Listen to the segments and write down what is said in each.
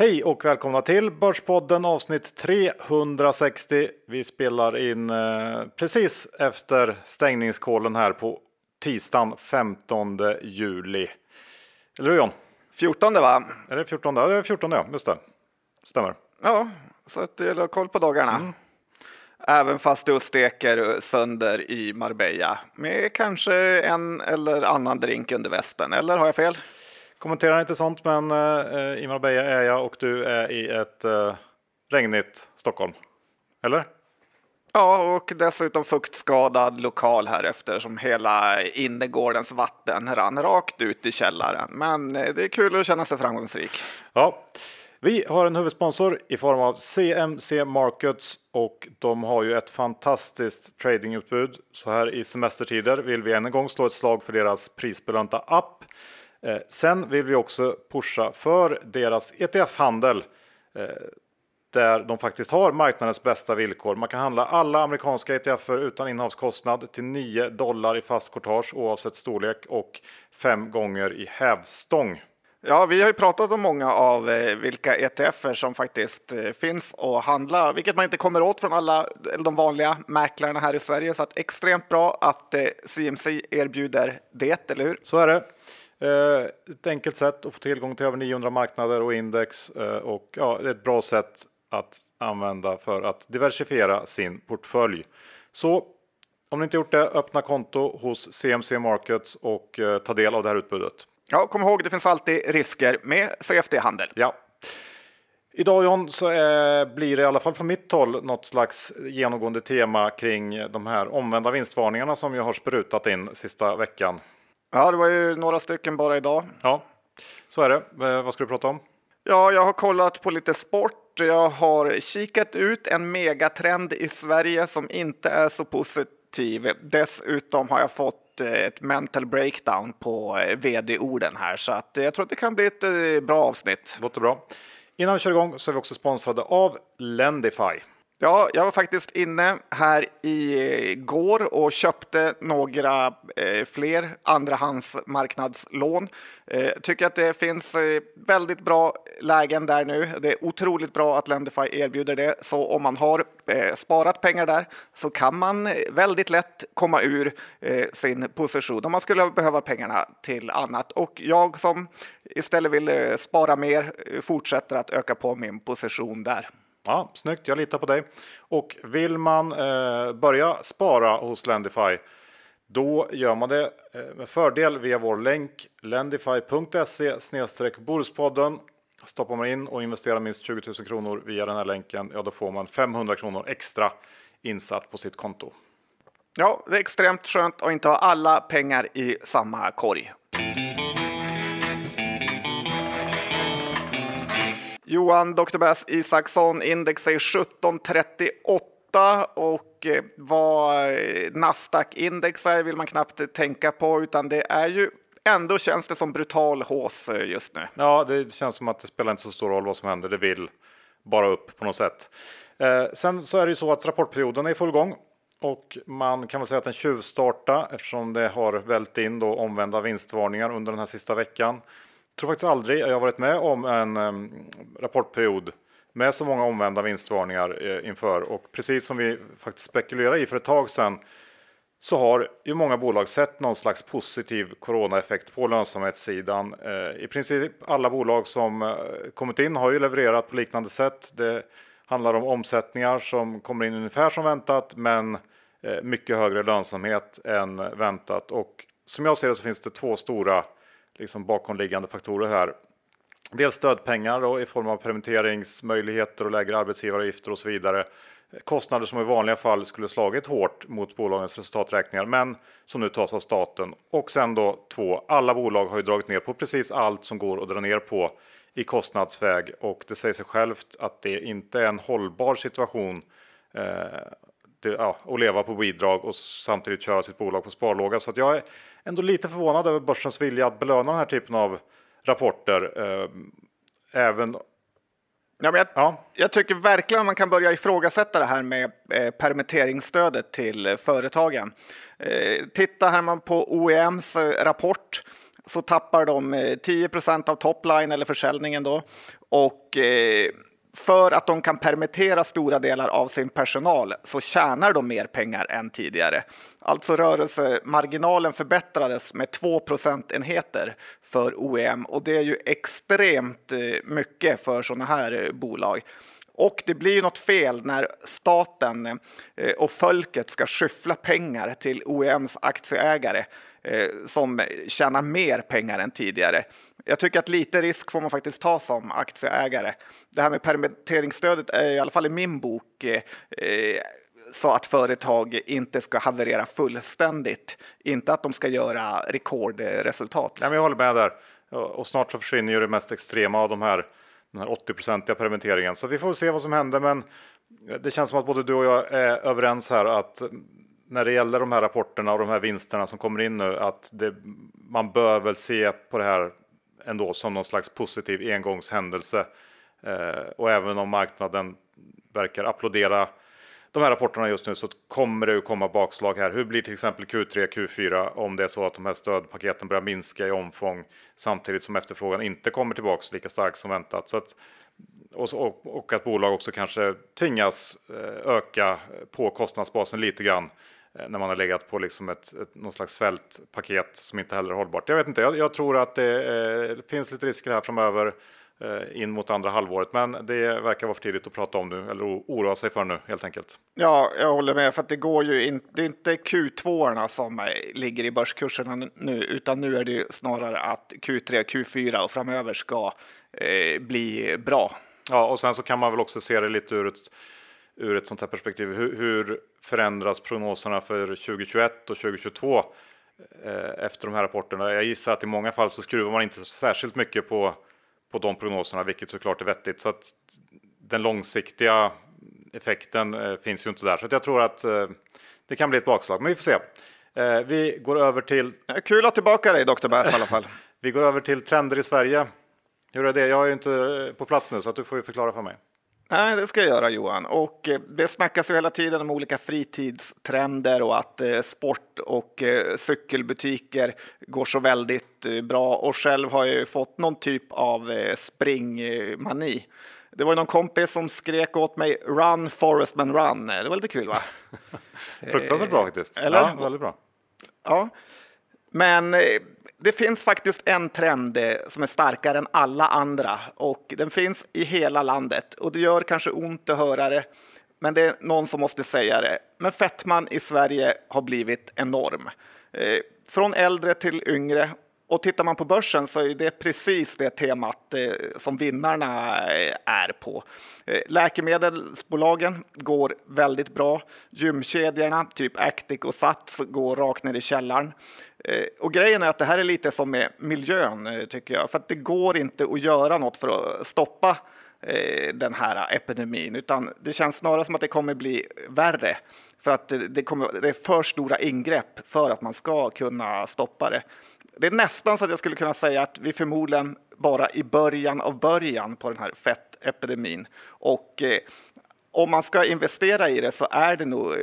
Hej och välkomna till Börspodden avsnitt 360. Vi spelar in eh, precis efter stängningskolen här på tisdagen 15 juli. Eller hur John? 14 va? Är det 14? Ja, det är 14 ja, just det. Stämmer. Ja, så att du har koll på dagarna. Mm. Även fast du steker sönder i Marbella med kanske en eller annan drink under västen, eller har jag fel? Kommenterar inte sånt, men eh, i Marbella är jag och du är i ett eh, regnigt Stockholm. Eller? Ja, och dessutom fuktskadad lokal här eftersom hela innergårdens vatten rann rakt ut i källaren. Men eh, det är kul att känna sig framgångsrik. Ja, vi har en huvudsponsor i form av CMC Markets och de har ju ett fantastiskt tradingutbud. Så här i semestertider vill vi än en gång slå ett slag för deras prisbelönta app. Eh, sen vill vi också pusha för deras ETF-handel eh, där de faktiskt har marknadens bästa villkor. Man kan handla alla amerikanska ETFer utan innehavskostnad till 9 dollar i fast courtage oavsett storlek och 5 gånger i hävstång. Ja, vi har ju pratat om många av eh, vilka ETFer som faktiskt finns att handla, vilket man inte kommer åt från alla de vanliga mäklarna här i Sverige. Så extremt bra att CMC erbjuder det, eller hur? Så är det. Ett enkelt sätt att få tillgång till över 900 marknader och index och ja, det är ett bra sätt att använda för att diversifiera sin portfölj. Så om ni inte gjort det, öppna konto hos CMC Markets och ta del av det här utbudet. Ja, kom ihåg, det finns alltid risker med CFD-handel. Ja. Idag John så är, blir det i alla fall från mitt håll något slags genomgående tema kring de här omvända vinstvarningarna som jag har sprutat in sista veckan. Ja, det var ju några stycken bara idag. Ja, så är det. Eh, vad ska du prata om? Ja, jag har kollat på lite sport. Jag har kikat ut en megatrend i Sverige som inte är så positiv. Dessutom har jag fått Eh, ett mental breakdown på eh, vd-orden här så att jag tror att det kan bli ett bra avsnitt. Låter bra. Innan vi kör igång så är vi också sponsrade av Lendify. Ja, jag var faktiskt inne här i går och köpte några eh, fler andrahandsmarknadslån. Eh, tycker att det finns eh, väldigt bra lägen där nu. Det är otroligt bra att Lendify erbjuder det, så om man har eh, sparat pengar där så kan man eh, väldigt lätt komma ur eh, sin position om man skulle behöva pengarna till annat. Och jag som istället vill eh, spara mer eh, fortsätter att öka på min position där. Ja, snyggt, jag litar på dig. Och vill man eh, börja spara hos Lendify då gör man det eh, med fördel via vår länk lendify.se Borspodden. Stoppar man in och investerar minst 20 000 kronor via den här länken, ja då får man 500 kronor extra insatt på sitt konto. Ja, det är extremt skönt att inte ha alla pengar i samma korg. Johan Dr. Bass Isaksson, index är 1738 och eh, vad eh, Nasdaq-index är vill man knappt tänka på utan det är ju ändå känns det som brutal hås eh, just nu. Ja, det känns som att det spelar inte så stor roll vad som händer. Det vill bara upp på något sätt. Eh, sen så är det ju så att rapportperioden är i full gång och man kan väl säga att den tjuvstarta eftersom det har vält in då omvända vinstvarningar under den här sista veckan tror faktiskt aldrig jag har varit med om en um, rapportperiod med så många omvända vinstvarningar eh, inför och precis som vi faktiskt spekulerade i för ett tag sedan så har ju många bolag sett någon slags positiv coronaeffekt på lönsamhetssidan. Eh, I princip alla bolag som eh, kommit in har ju levererat på liknande sätt. Det handlar om omsättningar som kommer in ungefär som väntat men eh, mycket högre lönsamhet än väntat och som jag ser det så finns det två stora liksom bakomliggande faktorer här. Dels stödpengar då, i form av permitteringsmöjligheter och lägre arbetsgivaravgifter och så vidare. Kostnader som i vanliga fall skulle slagit hårt mot bolagens resultaträkningar men som nu tas av staten. Och sen då två, alla bolag har ju dragit ner på precis allt som går att dra ner på i kostnadsväg och det säger sig självt att det inte är en hållbar situation eh, det, ja, att leva på bidrag och samtidigt köra sitt bolag på sparlåga. Så att jag är ändå lite förvånad över börsens vilja att belöna den här typen av rapporter. Eh, även Ja, men jag, ja. jag, tycker verkligen man kan börja ifrågasätta det här med eh, permitteringsstödet till företagen. Eh, titta här man på OEMs eh, rapport så tappar de 10 eh, av topline eller försäljningen då Och eh, för att de kan permittera stora delar av sin personal så tjänar de mer pengar än tidigare. Alltså rörelsemarginalen förbättrades med 2 procentenheter för OEM och det är ju extremt eh, mycket för sådana här eh, bolag. Och det blir ju något fel när staten eh, och folket ska skyffla pengar till OEMs aktieägare som tjänar mer pengar än tidigare. Jag tycker att lite risk får man faktiskt ta som aktieägare. Det här med permitteringsstödet är i alla fall i min bok eh, eh så att företag inte ska haverera fullständigt. Inte att de ska göra rekordresultat. Nej, men jag håller med där. Och snart så försvinner ju det mest extrema av de här den här 80-procentiga permitteringen. Så vi får se vad som händer. Men det känns som att både du och jag är överens här att när det gäller de här rapporterna och de här vinsterna som kommer in nu att det, man bör väl se på det här ändå som någon slags positiv engångshändelse. Eh, och även om marknaden verkar applådera de här rapporterna just nu så kommer det ju komma bakslag här. Hur blir till exempel Q3, Q4 om det är så att de här stödpaketen börjar minska i omfång samtidigt som efterfrågan inte kommer tillbaks lika starkt som väntat. Så att, och, och att bolag också kanske tvingas eh, öka på kostnadsbasen lite grann eh, när man har legat på liksom ett, ett, någon slags svältpaket som inte heller är hållbart. Jag vet inte, jag, jag tror att det eh, finns lite risker här framöver. Eh, in mot andra halvåret. Men det verkar vara för tidigt att prata om nu eller oroa sig för nu helt enkelt. Ja, jag håller med för att det går ju inte. Det är inte Q2 som ligger i börskurserna nu, utan nu är det snarare att Q3, Q4 och framöver ska eh, bli bra. Ja, och sen så kan man väl också se det lite ur ett ur ett sånt här perspektiv. Hur, hur förändras prognoserna för 2021 och 2022 eh, efter de här rapporterna? Jag gissar att i många fall så skruvar man inte särskilt mycket på på de prognoserna, vilket såklart är vettigt. Så att den långsiktiga effekten eh, finns ju inte där. Så jag tror att eh, det kan bli ett bakslag, men vi får se. Eh, vi går över till... Kul att ha tillbaka dig, Dr. Bass i alla fall. vi går över till trender i Sverige. Hur är det? Jag är ju inte på plats nu, så att du får ju förklara för mig. Nej, det ska jag göra Johan. Och eh, det snackas ju hela tiden om olika fritidstrender och att eh, sport och eh, cykelbutiker går så väldigt bra. Och själv har jag ju fått någon typ av springmani. Det var någon kompis som skrek åt mig Run Forest Man Run. Det var lite kul va? Fruktansvärt bra faktiskt. Eller? Ja, väldigt bra. Ja, men det finns faktiskt en trend eh, som är starkare än alla andra och den finns i hela landet och det gör kanske ont att höra det, men det är någon som måste säga det. Men fetman i Sverige har blivit enorm. Eh, från äldre till yngre och tittar man på börsen så är det precis det temat eh, som vinnarna är på. Läkemedelsbolagen går väldigt bra. Gymkedjorna, typ Actic och Sats, går rakt ner i källaren. Eh, och grejen är att det här är lite som med miljön, eh, tycker jag. För att det går inte att göra något för att stoppa eh, den här epidemin, utan det känns snarare som att det kommer bli värre. För att det, kommer, det är för stora ingrepp för att man ska kunna stoppa det. Det är nästan så att jag skulle kunna säga att vi förmodligen bara i början av början på den här fettepidemin. Och om man ska investera i det så är det nog eh,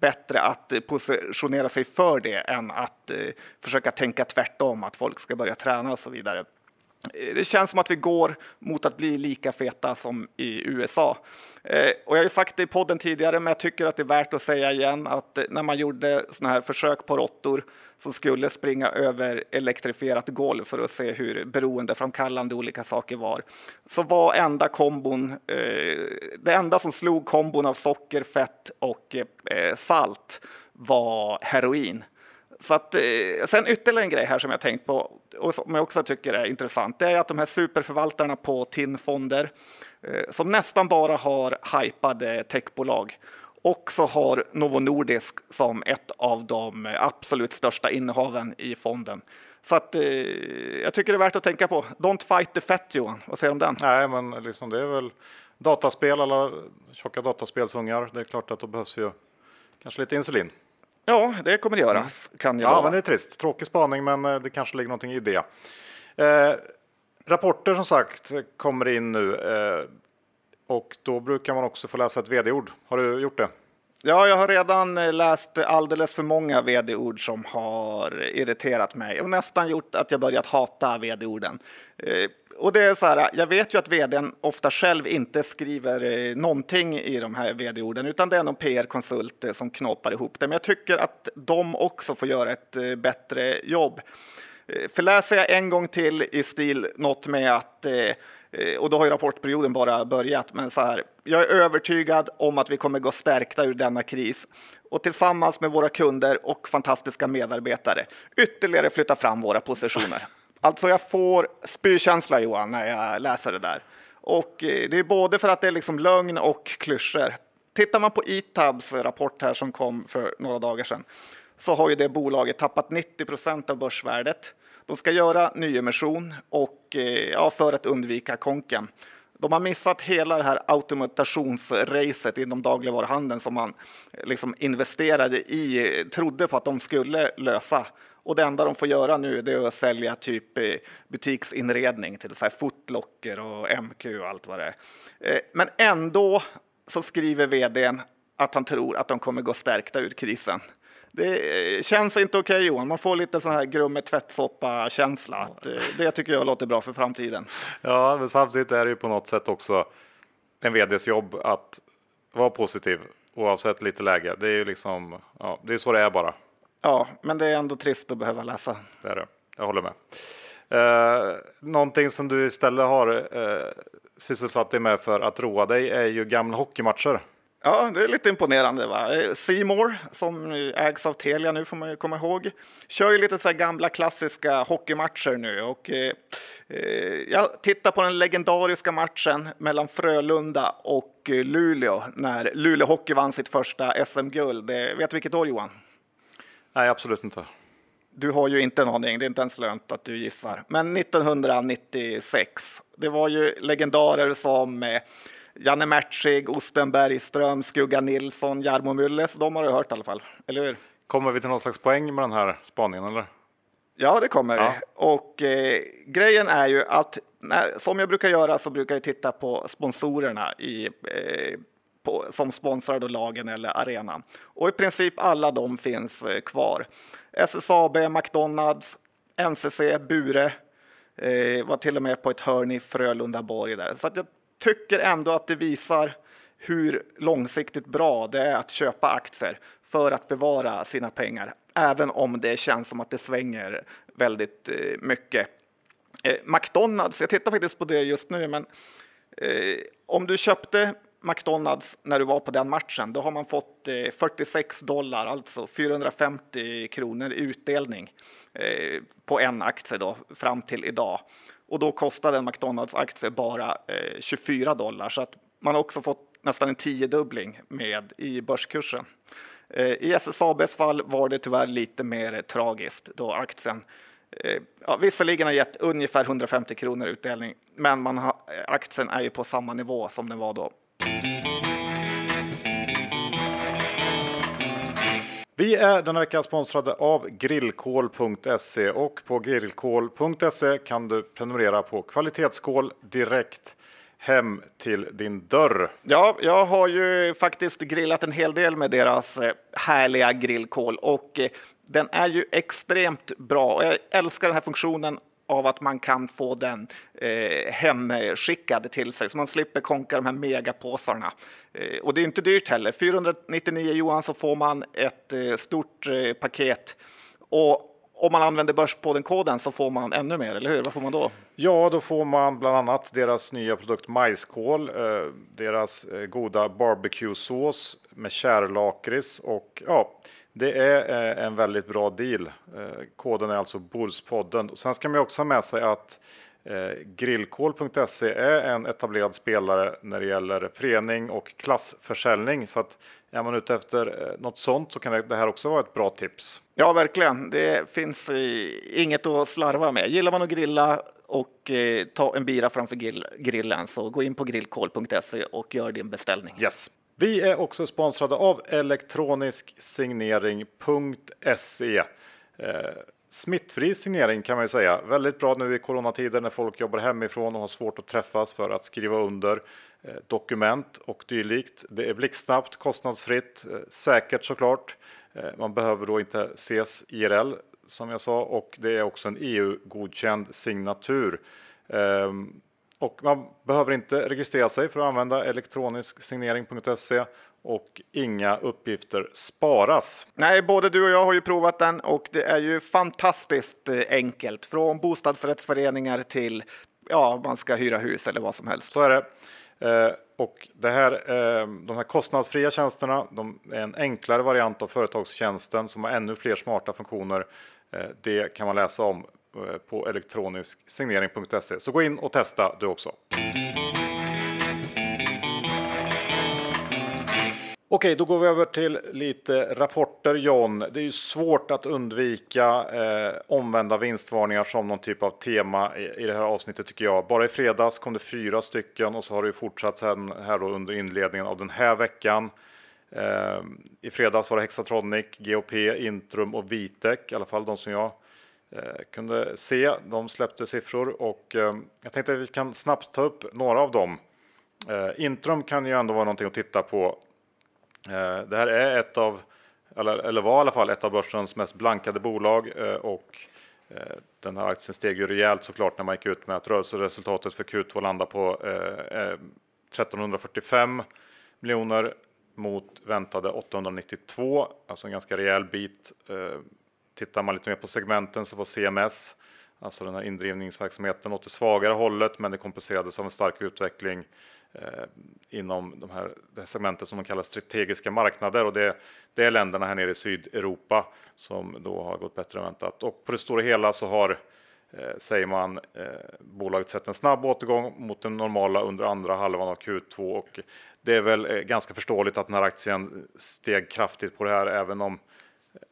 bättre att eh, positionera sig för det än att eh, försöka tänka tvärtom, att folk ska börja träna och så vidare. Det känns som att vi går mot att bli lika feta som i USA. Eh, och jag har ju sagt det i podden tidigare, men jag tycker att det är värt att säga igen att eh, när man gjorde sådana här försök på råttor som skulle springa över elektrifierat golv för att se hur beroendeframkallande olika saker var, så var enda kombon, eh, det enda som slog kombon av socker, fett och eh, salt var heroin. Så att, eh, sen ytterligare en grej här som jag tänkt på och som jag också tycker är intressant. Det är att de här superförvaltarna på TIN-fonder eh, som nästan bara har hypade techbolag också har Novo Nordisk som ett av de absolut största innehaven i fonden. Så att, eh, jag tycker det är värt att tänka på. Don't fight the fat Johan, vad säger du om den? Nej, men liksom det är väl dataspel, alla tjocka dataspelsungar. Det är klart att då behövs ju kanske lite insulin. Ja, det kommer det göras. Kan ja, vara. men det är trist. Tråkig spaning, men eh, det kanske ligger någonting i det. Eh, rapporter som sagt kommer in nu eh, och då brukar man också få läsa ett vd-ord. Har du gjort det? Ja, jag har redan eh, läst alldeles för många vd-ord som har irriterat mig och nästan gjort att jag börjat hata vd-orden. Eh, och det är så här, jag vet ju att vdn ofta själv inte skriver eh, någonting i de här vd-orden, utan det är någon PR-konsult eh, som knoppar ihop det. Men jag tycker att de också får göra ett eh, bättre jobb. För läser jag en gång till i stil något med att och då har ju rapportperioden bara börjat, men så här. Jag är övertygad om att vi kommer gå stärkta ur denna kris och tillsammans med våra kunder och fantastiska medarbetare ytterligare flytta fram våra positioner. Alltså jag får spykänsla Johan när jag läser det där. Och eh, det är både för att det är liksom lögn och klyschor. Tittar man på Itabs rapport här som kom för några dagar sedan så har ju det bolaget tappat 90 procent av börsvärdet. De ska göra nyemission och eh, ja, för att undvika konken. De har missat hela det här automatationsracet inom dagligvaruhandeln som man eh, liksom investerade i, trodde på att de skulle lösa. Och det enda de får göra nu är att sälja typ eh, butiksinredning till så här Footlocker och MQ och allt vad det är. Eh, men ändå så skriver vdn att han tror att de kommer gå stärkta ur krisen. Det eh, känns inte okej okay, Johan, man får lite sån här grumme tvättsoppa-känsla. Det tycker jag låter bra för framtiden. Ja, men samtidigt är det ju på något sätt också en vds jobb att vara positiv oavsett lite läge. Det är ju liksom, ja, det är så det är bara. Ja, men det är ändå trist att behöva läsa. Det är det. Jag håller med. Eh, någonting som du istället har eh, sysselsatt dig med för att roa dig är ju gamla hockeymatcher. Ja, det är lite imponerande. va? Seymour, som ägs av Telia nu får man ju komma ihåg, kör ju lite så gamla klassiska hockeymatcher nu. Och, eh, eh, jag tittar på den legendariska matchen mellan Frölunda och Luleå när Luleå Hockey vann sitt första SM-guld. Vet du vilket år Johan? Nej, absolut inte. Du har ju inte en aning, det är inte ens lönt att du gissar. Men 1996, det var ju legendarer som eh, Janne Mertzig, Osten Bergström, Skugga Nilsson, Jarmo Mylles. De har du hört i alla fall, eller hur? Kommer vi till någon slags poäng med den här spaningen eller? Ja, det kommer ja. vi. Och eh, grejen är ju att när, som jag brukar göra så brukar jag titta på sponsorerna i eh, på, som sponsrar då lagen eller arenan. Och i princip alla de finns eh, kvar. SSAB, McDonalds, NCC, Bure, eh, var till och med på ett hörn i Frölundaborg där. Så jag tycker ändå att det visar hur långsiktigt bra det är att köpa aktier för att bevara sina pengar, även om det känns som att det svänger väldigt eh, mycket. Eh, McDonalds, jag tittar faktiskt på det just nu, men eh, om du köpte McDonalds när du var på den matchen, då har man fått eh, 46 dollar, alltså 450 kronor i utdelning eh, på en aktie då, fram till idag. Och då kostade en McDonalds-aktie bara eh, 24 dollar, så att man har också fått nästan en tiodubbling med i börskursen. Eh, I SSABs fall var det tyvärr lite mer tragiskt då aktien ja, visserligen har gett ungefär 150 kronor utdelning, men man har, aktien är ju på samma nivå som den var då vi är denna vecka sponsrade av grillkol.se och på grillkol.se kan du prenumerera på kvalitetskol direkt hem till din dörr. Ja, jag har ju faktiskt grillat en hel del med deras eh, härliga grillkol och eh, den är ju extremt bra. Jag älskar den här funktionen av att man kan få den eh, hemskickad till sig så man slipper konka de här megapåsarna. Eh, och det är inte dyrt heller. 499 Johan så får man ett eh, stort eh, paket och om man använder Börspodden-koden så får man ännu mer, eller hur? Vad får man då? Ja, då får man bland annat deras nya produkt majskål, eh, deras eh, goda barbecue-sås med kärlakrits och ja, det är eh, en väldigt bra deal. Eh, koden är alltså Bordspodden. Sen ska man också ha med sig att eh, Grillkol.se är en etablerad spelare när det gäller förening och klassförsäljning. Så att är man ute efter eh, något sånt så kan det här också vara ett bra tips. Ja, verkligen. Det finns inget att slarva med. Gillar man att grilla och eh, ta en bira framför grillen så gå in på grillkol.se och gör din beställning. Yes. Vi är också sponsrade av elektronisk-signering.se. Eh, smittfri signering kan man ju säga. Väldigt bra nu i coronatider när folk jobbar hemifrån och har svårt att träffas för att skriva under eh, dokument och dylikt. Det är blixtsnabbt, kostnadsfritt, eh, säkert såklart. Eh, man behöver då inte ses IRL som jag sa och det är också en EU-godkänd signatur. Ehm, och man behöver inte registrera sig för att använda elektronisk signering.se och inga uppgifter sparas. Nej, både du och jag har ju provat den och det är ju fantastiskt eh, enkelt från bostadsrättsföreningar till ja, man ska hyra hus eller vad som helst. Så är det. Eh, och det här, eh, de här kostnadsfria tjänsterna de är en enklare variant av företagstjänsten som har ännu fler smarta funktioner. Eh, det kan man läsa om eh, på elektronisk Så gå in och testa du också. Okej, då går vi över till lite rapporter John. Det är ju svårt att undvika eh, omvända vinstvarningar som någon typ av tema i, i, det här avsnittet tycker jag. Bara i fredags kom det fyra stycken och så har det ju fortsatt sen här då under inledningen av den här veckan. Eh, I fredags var det Hexatronic, GOP, Intrum och Vitec, i alla fall de som jag eh, kunde se. De släppte siffror och eh, jag tänkte att vi kan snabbt ta upp några av dem. Eh, Intrum kan ju ändå vara någonting att titta på Eh, det här är ett av, eller var i alla fall ett av börsens mest blankade bolag eh, och eh, den här aktien steg ju rejält såklart när man gick ut med att rörelseresultatet för Q2 landar på eh, eh, 1345 miljoner mot väntade 892, alltså en ganska rejäl bit. Eh, tittar man lite mer på segmenten så var CMS, alltså den här indrivningsverksamheten, åt det svagare hållet, men det kompenserades av en stark utveckling Eh, inom de här, det här segmentet som de kallar strategiska marknader och det, det, är länderna här nere i Sydeuropa som då har gått bättre än väntat. Och på det stora hela så har, eh, säger man, eh, bolaget sett en snabb återgång mot den normala under andra halvan av Q2 och det är väl eh, ganska förståeligt att den här aktien steg kraftigt på det här, även om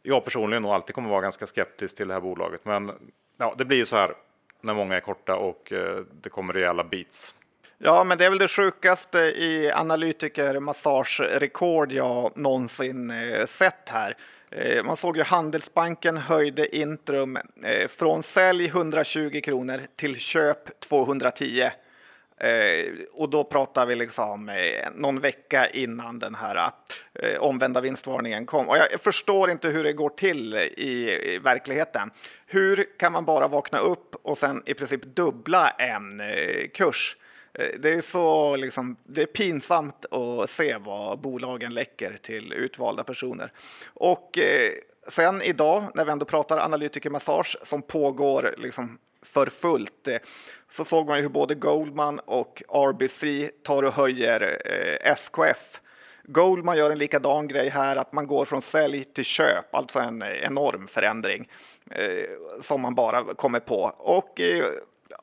jag personligen nog alltid kommer vara ganska skeptisk till det här bolaget. Men ja, det blir ju så här när många är korta och eh, det kommer rejäla beats. Ja, men det är väl det sjukaste i analytikermassagerekord jag någonsin eh, sett här. Eh, man såg ju Handelsbanken höjde Intrum eh, från sälj 120 kronor till köp 210. Eh, och då pratar vi liksom eh, någon vecka innan den här eh, omvända vinstvarningen kom. Och jag förstår inte hur det går till i verkligheten. Hur kan man bara vakna upp och sen i princip dubbla en kurs? Eh, det är så liksom, det är pinsamt att se vad bolagen läcker till utvalda personer. Och eh, sen idag, när vi ändå pratar analytikermassage som pågår liksom för fullt, eh, så såg man ju hur både Goldman och RBC tar och höjer eh, SKF. Goldman gör en likadan grej här, att man går från sälj till köp, alltså en enorm förändring eh, som man bara kommer på. Och eh,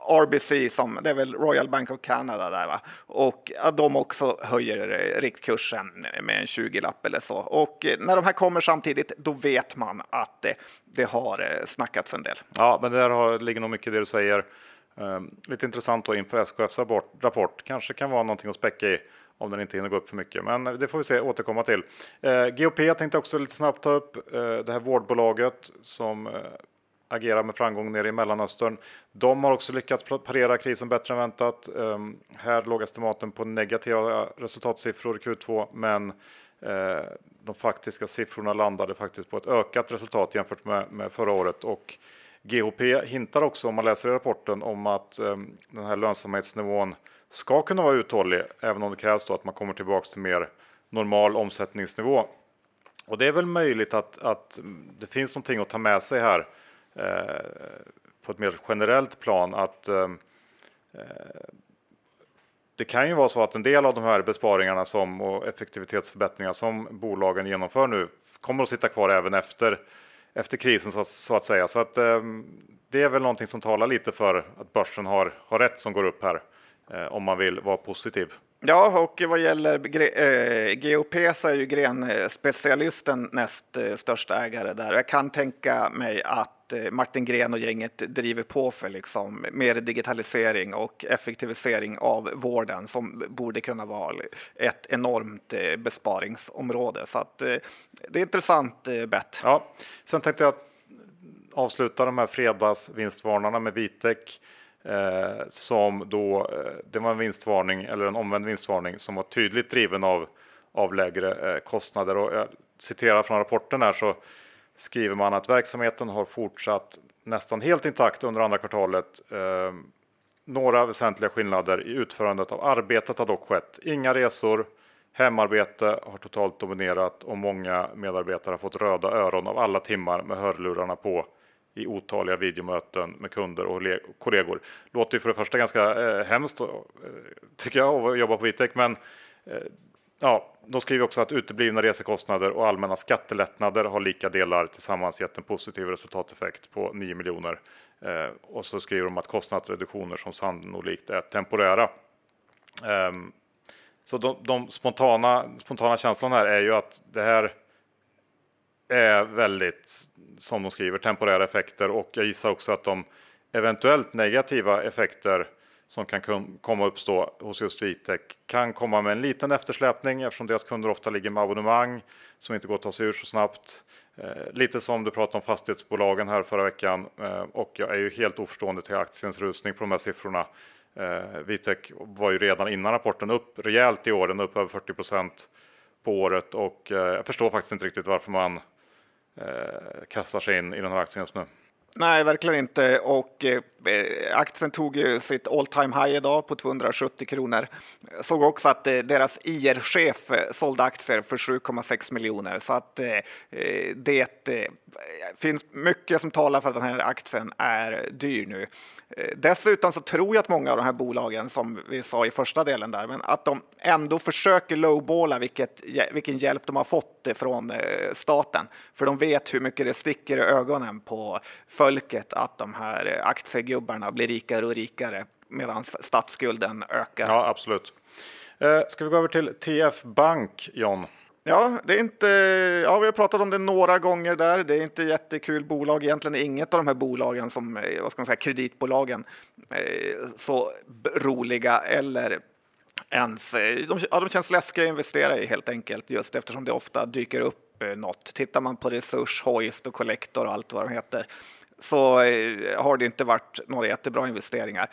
RBC, som, det är väl Royal Bank of Canada där va? Och att de också höjer eh, riktkursen med en 20-lapp eller så. Och eh, när de här kommer samtidigt, då vet man att det, det har eh, snackats en del. Ja, men där har, ligger nog mycket i det du säger. Ehm, lite intressant då inför SKFs rapport, rapport. Kanske kan vara någonting att späcka i om den inte hinner gå upp för mycket. Men det får vi se, återkomma till. Eh, GOP tänkte också lite snabbt ta upp eh, det här vårdbolaget som eh, agerar med framgång nere i Mellanöstern. De har också lyckats parera krisen bättre än väntat. Um, här låg estimaten på negativa eh, resultatsiffror i Q2, men uh, de faktiska siffrorna landade faktiskt på ett ökat resultat jämfört med, med förra året. Och GHP hintar också, om man läser i rapporten, om att ehm, den här lönsamhetsnivån ska kunna vara uthållig, även om det krävs då att man kommer tillbaks till mer normal omsättningsnivå. Och det är väl möjligt att, att det finns någonting att ta med sig här Eh, på ett mer generellt plan att ehm, eh, det kan ju vara så att en del av de här besparingarna som, och effektivitetsförbättringar som bolagen genomför nu kommer att sitta kvar även efter, efter krisen så, så att säga. Så att, ehm, det är väl någonting som talar lite för att börsen har, har rätt som går upp här eh, om man vill vara positiv. Ja, och vad gäller eh, GOP så är ju Gren-specialisten näst eh, största ägare där. Jag kan tänka mig att Eh, Martin Gren och gänget driver på för liksom mer digitalisering och effektivisering av vården som borde kunna vara ett enormt eh, besparingsområde. Så att, eh, det är intressant bett. Ja, sen tänkte jag avsluta de här fredagsvinstvarnarna med Vitek. Eh, som då, det var en vinstvarning eller en omvänd vinstvarning som var tydligt driven av, av lägre eh, kostnader. Och jag citerar från rapporten här så skriver man att verksamheten har fortsatt nästan helt intakt under andra kvartalet. Eh, några väsentliga skillnader i utförandet av arbetet har dock skett. Inga resor, hemarbete har totalt dominerat och många medarbetare har fått röda öron av alla timmar med hörlurarna på i otaliga videomöten med kunder och kollegor. Låter ju för det första ganska eh, hemskt eh, tycker jag att jobba på Vitec, men eh, ja, de skriver också att uteblivna resekostnader och allmänna skattelättnader har lika delar tillsammans gett en positiv resultateffekt på 9 miljoner. Eh, och så skriver de att kostnadsreduktioner som sannolikt är temporära. Eh, så de, de, spontana, spontana känslan här är ju att det här är väldigt, som de skriver, temporära effekter och jag gissar också att de eventuellt negativa effekter som kan komma uppstå hos just Vitec kan komma med en liten eftersläpning eftersom deras kunder ofta ligger med abonnemang som inte går att ta sig ur så snabbt. Eh, lite som du pratade om fastighetsbolagen här förra veckan eh, och jag är ju helt oförstående till aktiens rusning på de här siffrorna. Eh, Vitec var ju redan innan rapporten upp rejält i år, den upp över 40 procent på året och eh, jag förstår faktiskt inte riktigt varför man eh, kastar sig in i den här aktien just nu. Nej, verkligen inte. Och eh, aktien tog ju sitt all time high idag på 270 kronor. Såg också att eh, deras IR-chef eh, sålde aktier för 7,6 miljoner så att eh, eh, det eh, finns mycket som talar för att den här aktien är dyr nu. Eh, dessutom så tror jag att många av de här bolagen som vi sa i första delen där, men att de ändå försöker lowballa vilket, vilken hjälp de har fått från staten. För de vet hur mycket det sticker i ögonen på folket att de här aktiegubbarna blir rikare och rikare medan statsskulden ökar. Ja, absolut. Eh, ska vi gå över till TF Bank, John? Ja, det är inte, ja, vi har pratat om det några gånger där. Det är inte jättekul bolag. Egentligen inget av de här bolagen som, eh, vad ska man säga, kreditbolagen eh, så roliga eller ens, de, ja, de känns läskiga att investera i helt enkelt just eftersom det ofta dyker upp något. Tittar man på Resurs, Hoist och Collector och allt vad de heter så eh, har det inte varit några jättebra investeringar.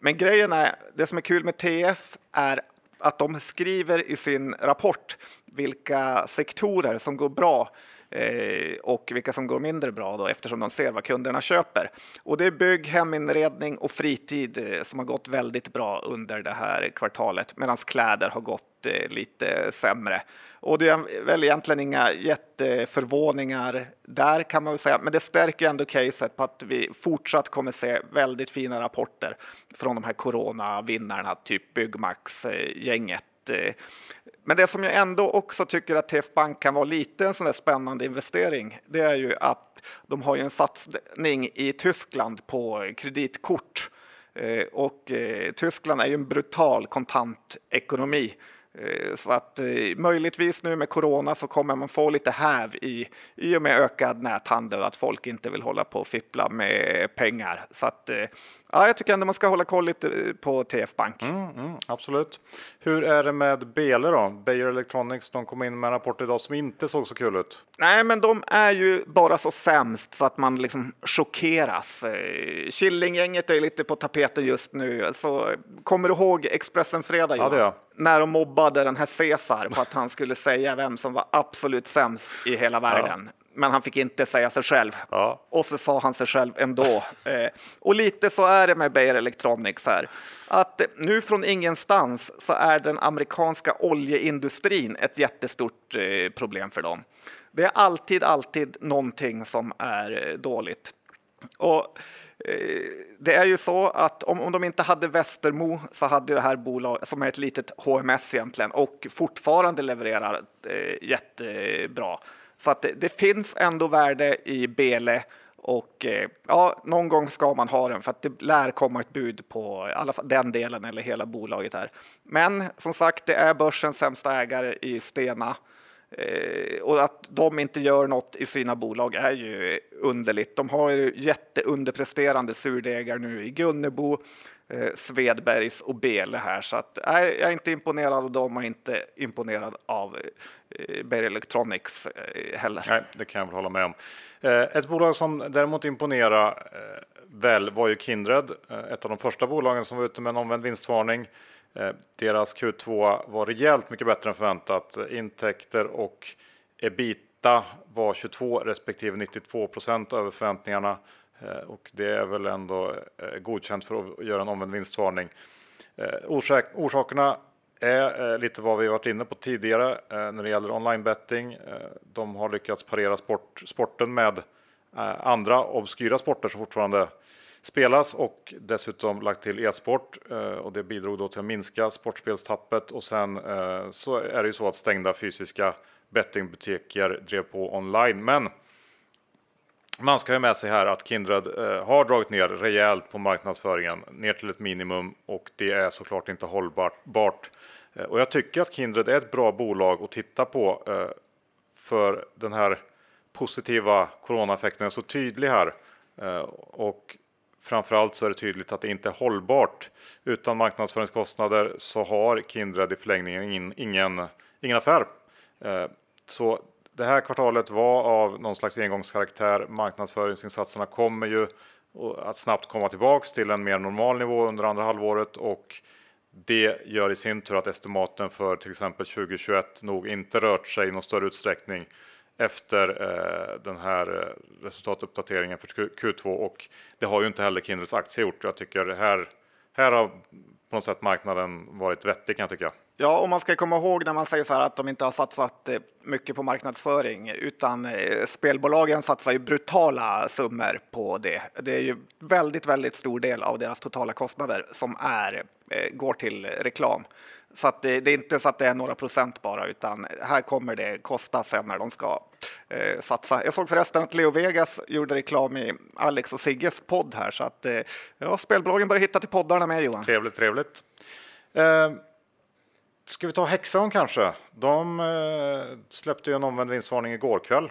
Men grejen är, det som är kul med TF är att de skriver i sin rapport vilka sektorer som går bra eh, och vilka som går mindre bra då, eftersom de ser vad kunderna köper. Och det är bygg, heminredning och fritid eh, som har gått väldigt bra under det här kvartalet medan kläder har gått lite sämre. Och det är väl egentligen inga jätteförvåningar där kan man väl säga, men det stärker ändå caset på att vi fortsatt kommer se väldigt fina rapporter från de här coronavinnarna, typ Byggmax-gänget. Men det som jag ändå också tycker att TF Bank kan vara lite en sån där spännande investering, det är ju att de har ju en satsning i Tyskland på kreditkort. Eh, och eh, Tyskland är ju en brutal kontantekonomi Eh, så att eh, möjligtvis nu med corona så kommer man få lite häv i, i och med ökad näthandel, att folk inte vill hålla på och fippla med pengar. Så att eh, Ja, jag tycker ändå man ska hålla koll lite på TF Bank. Mm, mm, absolut. Hur är det med Bele då? Beijer Electronics, de kom in med en rapport idag som inte såg så kul ut. Nej, men de är ju bara så sämst så att man liksom chockeras. Killinggänget är lite på tapeten just nu. Så kommer du ihåg Expressen Fredag? Ja, det är När de mobbade den här Cesar på att han skulle säga vem som var absolut sämst i hela världen. Ja men han fick inte säga sig själv. Ja. Och så sa han sig själv ändå. eh, och lite så är det med Beijer Electronics här. Att nu från ingenstans så är den amerikanska oljeindustrin ett jättestort eh, problem för dem. Det är alltid, alltid någonting som är eh, dåligt. Och eh, det är ju så att om, om de inte hade Västermo så hade det här bolaget, som är ett litet HMS egentligen och fortfarande levererar eh, jättebra så att det, det, finns ändå värde i Bele och eh, ja, någon gång ska man ha den för att det lär komma ett bud på i alla fall den delen eller hela bolaget här. Men som sagt, det är börsens sämsta ägare i Stena eh, och att de inte gör något i sina bolag är ju underligt. De har ju jätteunderpresterande surdegar nu i Gunnebo eh, Svedbergs och Bele här. Så att, nej, jag är inte imponerad av dem och inte imponerad av eh, Beijer Electronics eh, heller. Nej, det kan jag väl hålla med om. Eh, ett bolag som däremot imponerar eh, väl var ju Kindred, eh, ett av de första bolagen som var ute med en omvänd vinstvarning. Eh, deras Q2 var rejält mycket bättre än förväntat. Intäkter och ebita var 22 respektive 92 procent över förväntningarna. Eh, och det är väl ändå eh, godkänt för att göra en omvänd vinstvarning. Eh, orsak, orsakerna är lite vad vi varit inne på tidigare när det gäller online betting. De har lyckats parera sport, sporten med andra obskyra sporter som fortfarande spelas och dessutom lagt till e-sport och det bidrog då till att minska sportspelstappet och sen så är det ju så att stängda fysiska bettingbutiker drev på online. Men man ska ha med sig här att Kindred eh, har dragit ner rejält på marknadsföringen ner till ett minimum och det är såklart inte hållbart. Eh, och jag tycker att Kindred är ett bra bolag att titta på eh, för den här positiva coronaeffekten är så tydlig här eh, och framförallt så är det tydligt att det inte är hållbart. Utan marknadsföringskostnader så har Kindred i förlängningen ingen, ingen affär. Eh, så det här kvartalet var av någon slags engångskaraktär. Marknadsföringsinsatserna kommer ju att snabbt komma tillbaks till en mer normal nivå under andra halvåret och det gör i sin tur att estimaten för till exempel 2021 nog inte rört sig i någon större utsträckning efter eh, den här eh, resultatuppdateringen för Q2 och det har ju inte heller Kindreds aktie gjort. Jag tycker här, här har på något sätt marknaden varit vettig kan jag tycka. Ja, och man ska komma ihåg när man säger så här att de inte har satsat eh, mycket på marknadsföring, utan eh, spelbolagen satsar ju brutala summor på det. Det är ju väldigt, väldigt stor del av deras totala kostnader som är, eh, går till reklam. Så att det, det, är inte så att det är några procent bara, utan här kommer det kosta sen när de ska eh, satsa. Jag såg förresten att Leo Vegas gjorde reklam i Alex och Sigges podd här, så att eh, ja, spelbolagen börjar hitta till poddarna med Johan. Trevligt, trevligt. Eh, ska vi ta Hexagon kanske? De eh, släppte ju en omvänd vinstvarning igår kväll.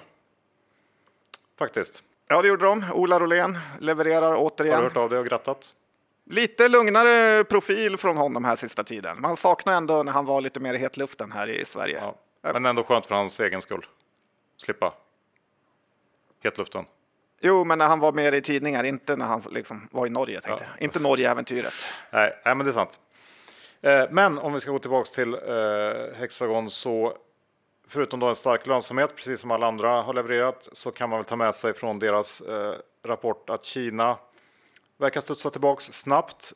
Faktiskt. Ja, det gjorde de. Ola Rolén levererar återigen. Har du hört av dig och grattat? Lite lugnare profil från honom här sista tiden. Man saknar ändå när han var lite mer i hetluften här i Sverige. Ja, men ändå skönt för hans egen skull. Slippa hetluften. Jo, men när han var mer i tidningar, inte när han liksom var i Norge. Tänkte ja. Inte Norge-äventyret. Nej, nej, men det är sant. Eh, men om vi ska gå tillbaka till eh, Hexagon så förutom då en stark lönsamhet, precis som alla andra har levererat, så kan man väl ta med sig från deras eh, rapport att Kina verkar studsa tillbaka snabbt.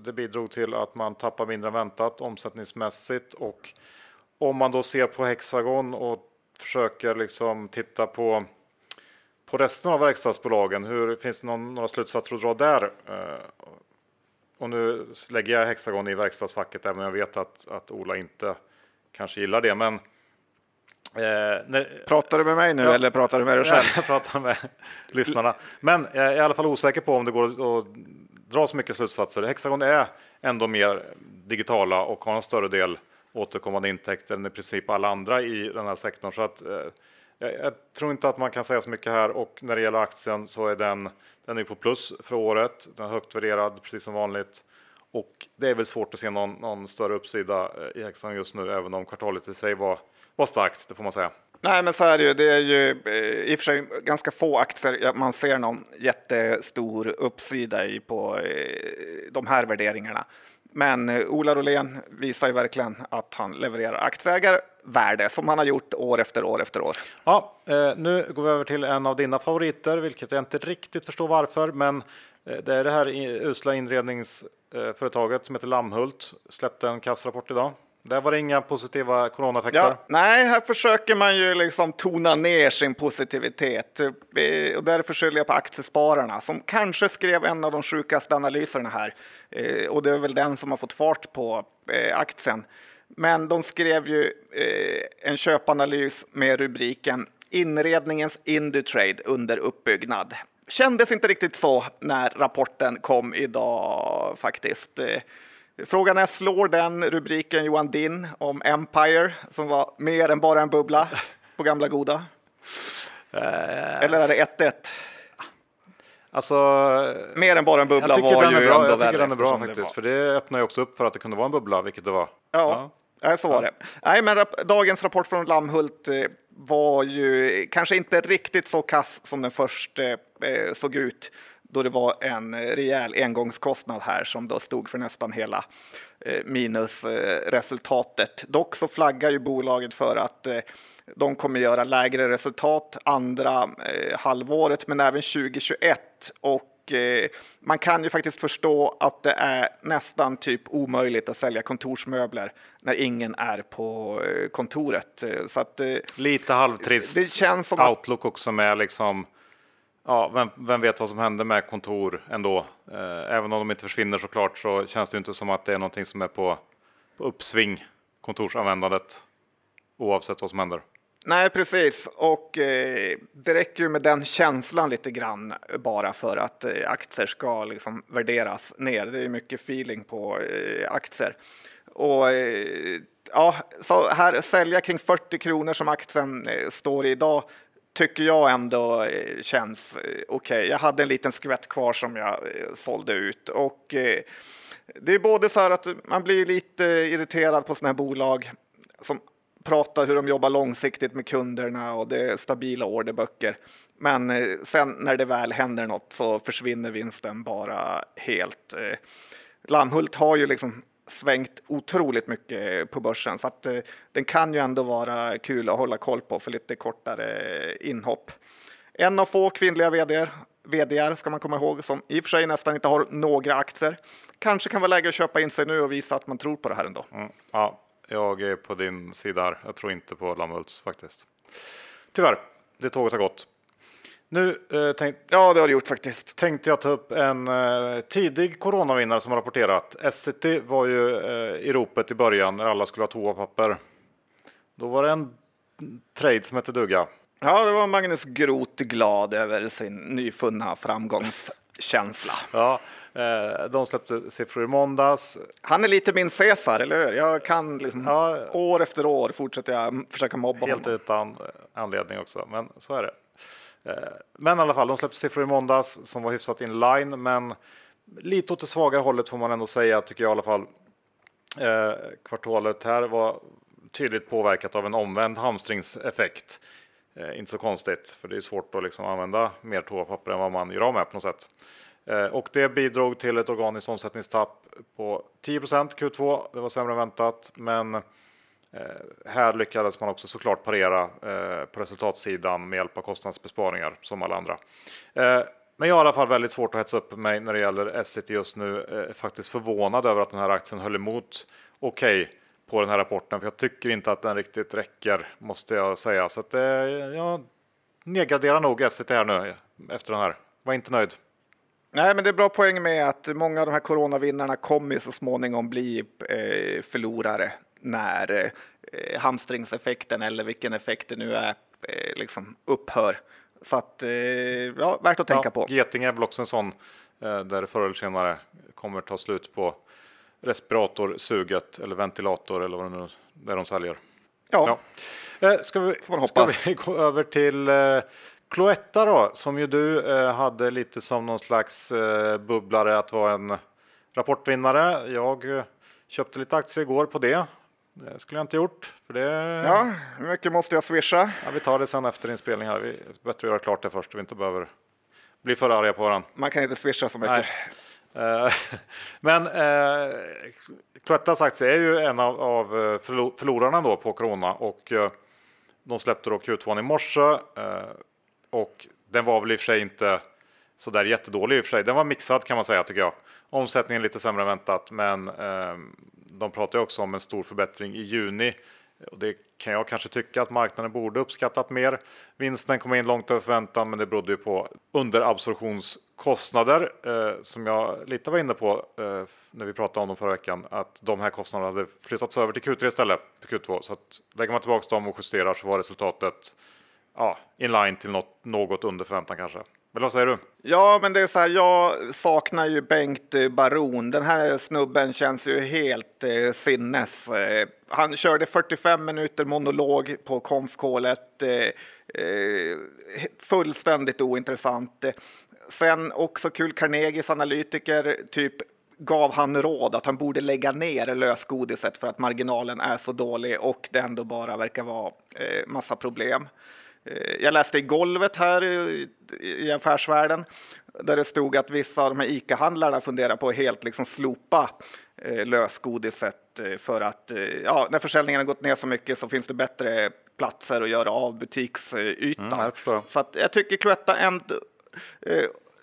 Det bidrog till att man tappar mindre än väntat omsättningsmässigt och om man då ser på Hexagon och försöker liksom titta på på resten av verkstadsbolagen, hur finns det någon, några slutsatser att dra där? Och nu lägger jag Hexagon i verkstadsfacket, även om jag vet att, att Ola inte kanske gillar det. Men, eh, när, pratar du med mig nu ja, eller pratar du med dig själv? Jag pratar med lyssnarna. Men jag är i alla fall osäker på om det går att dra så mycket slutsatser. Hexagon är ändå mer digitala och har en större del återkommande intäkter än i princip alla andra i den här sektorn. Så att, eh, jag, jag, tror inte att man kan säga så mycket här och när det gäller aktien så är den, den är på plus för året. Den är högt värderad precis som vanligt och det är väl svårt att se någon, någon större uppsida eh, i häxan just nu, även om kvartalet i sig var, var starkt, det får man säga. Nej, men så är det ju. Det är ju eh, i och för sig ganska få aktier man ser någon jättestor uppsida i på eh, de här värderingarna. Men Ola Rolén visar ju verkligen att han levererar aktieägarvärde som han har gjort år efter år efter år. Ja, nu går vi över till en av dina favoriter, vilket jag inte riktigt förstår varför, men det är det här usla inredningsföretaget som heter Lammhult. Släppte en kassrapport idag. Där var det inga positiva coronaeffekter. Ja, nej, här försöker man ju liksom tona ner sin positivitet. Och därför skyller jag på aktiespararna som kanske skrev en av de sjukaste analyserna här. Eh, och det är väl den som har fått fart på eh, aktien. Men de skrev ju eh, en köpanalys med rubriken Inredningens Indutrade under uppbyggnad. Kändes inte riktigt så när rapporten kom idag faktiskt. Frågan är, slår den rubriken Johan Din om Empire som var mer än bara en bubbla på gamla goda? Eller är det 1-1? Alltså, mer än bara en bubbla jag var den ju är bra, Jag tycker den är bra faktiskt, det för det öppnar ju också upp för att det kunde vara en bubbla, vilket det var. Ja, ja. så var det. Nej, men dagens rapport från Lammhult eh, var ju kanske inte riktigt så kass som den först eh, såg ut. Då det var en rejäl engångskostnad här som då stod för nästan hela eh, minusresultatet. Dock så flaggar ju bolaget för att eh, de kommer göra lägre resultat andra eh, halvåret, men även 2021 och man kan ju faktiskt förstå att det är nästan typ omöjligt att sälja kontorsmöbler när ingen är på kontoret. Så att, Lite halvtrist det känns som outlook också med liksom ja, vem, vem, vet vad som händer med kontor ändå? Eh, även om de inte försvinner såklart så känns det inte som att det är någonting som är på, på uppsving, kontorsanvändandet, oavsett vad som händer. Nej, precis. Och eh, det räcker ju med den känslan lite grann bara för att eh, aktier ska liksom värderas ner. Det är mycket feeling på eh, aktier. Och eh, ja, så här sälja kring 40 kronor som aktien eh, står i idag tycker jag ändå eh, känns eh, okej. Okay. Jag hade en liten skvätt kvar som jag eh, sålde ut och det är både så här att man blir lite irriterad på sådana här bolag som pratar hur de jobbar långsiktigt med kunderna och det är stabila orderböcker. Men sen när det väl händer något så försvinner vinsten bara helt. Lammhult har ju liksom svängt otroligt mycket på börsen så att eh, den kan ju ändå vara kul att hålla koll på för lite kortare eh, inhopp. En av få kvinnliga vd vdar ska man komma ihåg som i och för sig nästan inte har några aktier. Kanske kan vara läge att köpa in sig nu och visa att man tror på det här ändå. Mm, ja, jag är på din sida här. Jag tror inte på Lammhults faktiskt. Tyvärr, det tåget har gått. Nu eh, tänk, ja, det har det gjort faktiskt. tänkte jag ta upp en eh, tidig coronavinnare som har rapporterat. Essity var ju eh, i ropet i början när alla skulle ha toapapper. Då var det en trade som hette duga. Ja, det var Magnus Groth glad över sin nyfunna framgångskänsla. ja, eh, de släppte siffror i måndags. Han är lite min Caesar, eller hur? Jag kan liksom, ja, år efter år fortsätter jag försöka mobba helt honom. Helt utan anledning också, men så är det. Eh, men i alla fall, de släppte siffror i måndags som var hyfsat in line, men lite åt det svagare hållet får man ändå säga, tycker jag i alla fall. Eh, kvartalet här var tydligt påverkat av en omvänd hamstringseffekt. Eh, inte så konstigt, för det är svårt att liksom använda mer toapapper än vad man gör av med på något sätt. Och det bidrog till ett organiskt omsättningstapp på 10% Q2. Det var sämre än väntat, men Eh, här lyckades man också såklart parera eh, på resultatsidan med hjälp av kostnadsbesparingar som alla andra. Eh, men jag har i alla fall väldigt svårt att hetsa upp mig när det gäller Essity just nu. Eh, faktiskt förvånad över att den här aktien höll emot okej okay på den här rapporten, för jag tycker inte att den riktigt räcker, måste jag säga. Så att eh, jag nedgraderar nog Essity här nu efter den här. Var inte nöjd. Nej, men det är bra poäng med att många av de här coronavinnarna kommer så småningom bli eh, förlorare när eh, hamstringseffekten eller vilken effekt det nu är eh, liksom upphör. Så att, eh, ja, värt att tänka ja, på. Geting är väl också en sån eh, där förr eller senare kommer ta slut på respiratorsuget eller ventilator eller vad det nu är de säljer. Ja, ja. Eh, ska, vi, ska vi gå över till eh, Cloetta då, som ju du eh, hade lite som någon slags eh, bubblare att vara en rapportvinnare. Jag köpte lite aktier igår på det. Det skulle jag inte gjort. För det... Ja, hur mycket måste jag swisha? Ja, vi tar det sen efter inspelning här. Vi är bättre att göra klart det först. Vi inte behöver bli för arga på varandra. Man kan inte swisha så mycket. Nej. Men eh, Cloettas aktie är ju en av, av eh, förlorarna då på corona och eh, de släppte då Q2 i morse eh, och den var väl i och för sig inte så där jättedålig i och för sig. Den var mixad kan man säga tycker jag. Omsättningen lite sämre än väntat, men eh, de pratar ju också om en stor förbättring i juni. Och det kan jag kanske tycka att marknaden borde uppskattat mer. Vinsten kom in långt över förväntan, men det berodde ju på underabsorptionskostnader eh, som jag lite var inne på eh, när vi pratade om dem förra veckan. Att de här kostnaderna hade flyttats över till Q3 istället för Q2. Så att lägger man tillbaka dem och justerar så var resultatet ja, in line till något, något under förväntan kanske. Eller vad säger du? Ja, men det är så här, jag saknar ju Bengt eh, Baron. Den här snubben känns ju helt eh, sinnes. Eh, han körde 45 minuter monolog på konfkålet. Eh, eh, fullständigt ointressant. Sen också kul, Carnegies analytiker typ gav han råd att han borde lägga ner lösgodiset för att marginalen är så dålig och det ändå bara verkar vara eh, massa problem. Eh, jag läste i golvet här i affärsvärlden där det stod att vissa av de här ICA-handlarna funderar på att helt liksom slopa eh, lösgodiset eh, för att ja, när försäljningen har gått ner så mycket så finns det bättre platser att göra av butiksytan. Mm, jag så att jag tycker Cloetta ändå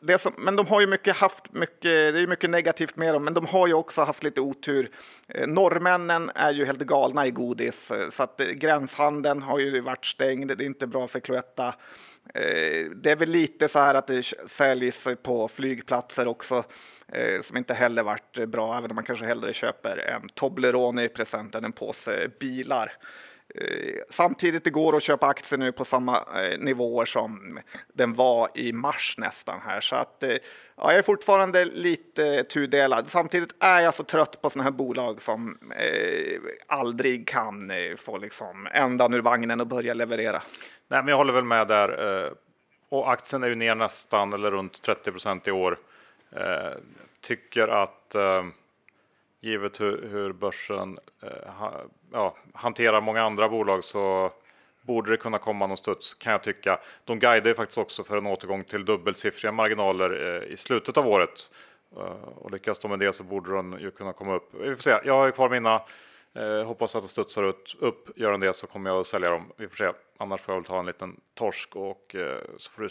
det som, men de har ju mycket haft mycket, det är mycket negativt med dem, men de har ju också haft lite otur. Eh, norrmännen är ju helt galna i godis, eh, så att eh, gränshandeln har ju varit stängd. Det är inte bra för Cloetta. Eh, det är väl lite så här att det säljs på flygplatser också, som inte heller varit bra, även om man kanske hellre köper en Toblerone i present än en påse bilar. Eh, samtidigt det går att köpa aktier nu på samma eh, nivåer som den var i mars nästan här. Så att eh, ja, jag är fortfarande lite tudelad. Samtidigt är jag så trött på sådana här bolag som eh, aldrig kan eh, få liksom ändan ur vagnen och börja leverera. Nej, men jag håller väl med där. Eh, och aktien är ju ner nästan eller runt 30 procent i år. Eh, tycker att givet hur, hur börsen eh, ha, ja, hanterar många andra bolag så borde det kunna komma någon studs kan jag tycka. De guidar ju faktiskt också för en återgång till dubbelsiffriga marginaler eh, i slutet av året. Eh, och lyckas de med det så borde den ju kunna komma upp. Vi får se. Jag har kvar mina. Eh, hoppas att det studsar upp, upp. Gör den det så kommer jag att sälja dem. Vi får se. Annars får jag väl ta en liten torsk och eh, så får du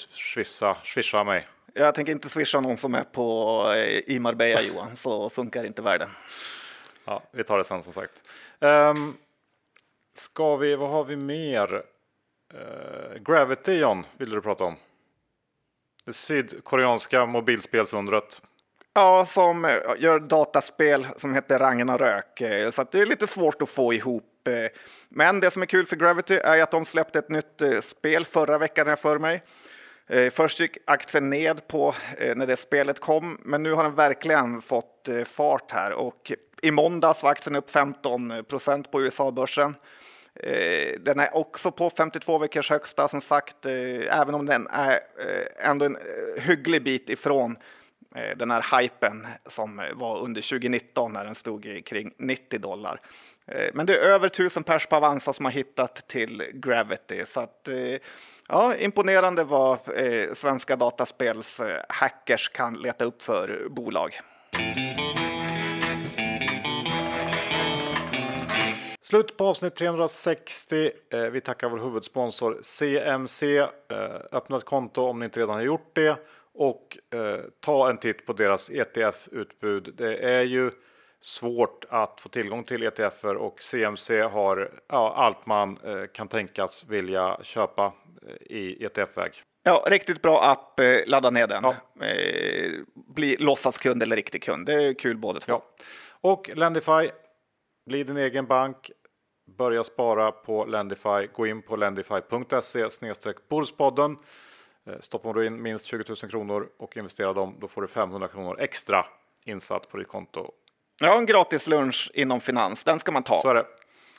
swisha mig. Jag tänker inte swisha någon som är på, eh, i Marbella Johan, så funkar inte världen. Ja, vi tar det sen som sagt. Um, ska vi, vad har vi mer? Uh, Gravity John, vill du prata om? Det sydkoreanska mobilspelsundret. Ja, som eh, gör dataspel som heter Ragnarök, så det är lite svårt att få ihop. Men det som är kul för Gravity är att de släppte ett nytt spel förra veckan, jag för mig. Eh, först gick aktien ned på eh, när det spelet kom, men nu har den verkligen fått eh, fart här och i måndags var aktien upp 15 procent på USA-börsen. Den är också på 52 veckors högsta som sagt, även om den är ändå en hygglig bit ifrån Eh, den här hypen som var under 2019 när den stod kring 90 dollar. Eh, men det är över 1000 pers på Avanza som har hittat till Gravity så att eh, Ja, imponerande vad svenska dataspels hackers kan leta upp för bolag. Slut på avsnitt 360. Vi tackar vår huvudsponsor CMC. Öppna ett konto om ni inte redan har gjort det och eh, ta en titt på deras ETF-utbud. Det är ju svårt att få tillgång till ETFer och CMC har ja, allt man eh, kan tänkas vilja köpa i ETF-väg. Ja, riktigt bra app. Eh, ladda ner den. Ja. Eh, bli låtsaskund eller riktig kund. Det är kul båda två. Ja. Och Lendify. Bli din egen bank. Börja spara på Lendify. Gå in på lendify.se snedstreck. Eh, stoppar du in minst 20 000 kronor och investerar dem, då får du 500 kronor extra insatt på ditt konto. Ja, en gratis lunch inom finans. Den ska man ta. Så är det.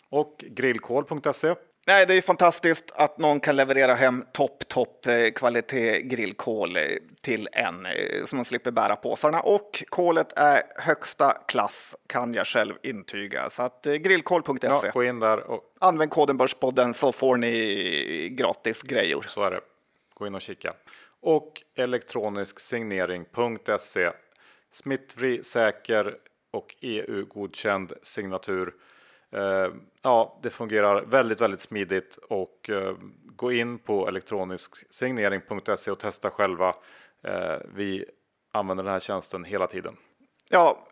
Och grillkol.se Nej, det är fantastiskt att någon kan leverera hem topp, topp eh, kvalitet grillkol eh, till en eh, så man slipper bära påsarna. Och kolet är högsta klass kan jag själv intyga. Så att grillkol.se. Ja, gå in där och använd koden Börspodden så får ni gratis grejer. Så är det. Gå in och kika. Och elektronisk signering.se. Smittfri, säker och EU-godkänd signatur. Eh, ja, det fungerar väldigt, väldigt smidigt och eh, gå in på elektronisksignering.se och testa själva. Eh, vi använder den här tjänsten hela tiden. Ja,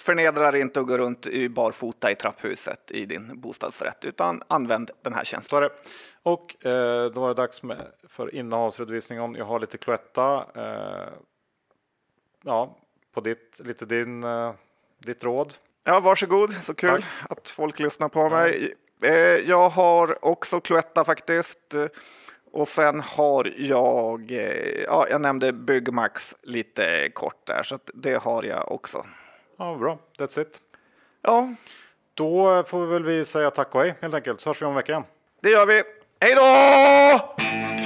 förnedra dig inte och gå runt i barfota i trapphuset i din bostadsrätt, utan använd den här tjänsten. Och eh, då var det dags med, för innehavsredovisning. Jag har lite Cloetta. Eh, ja, på ditt, lite din, eh, ditt råd. Ja, varsågod. Så kul Tack. att folk lyssnar på mig. Eh, jag har också Cloetta faktiskt. Och sen har jag, eh, ja, jag nämnde Byggmax lite kort där, så det har jag också. Ja, bra. That's it. Ja. Då får vi väl vi säga tack och hej helt enkelt, så hörs vi om en vecka igen. Det gör vi. Hej då!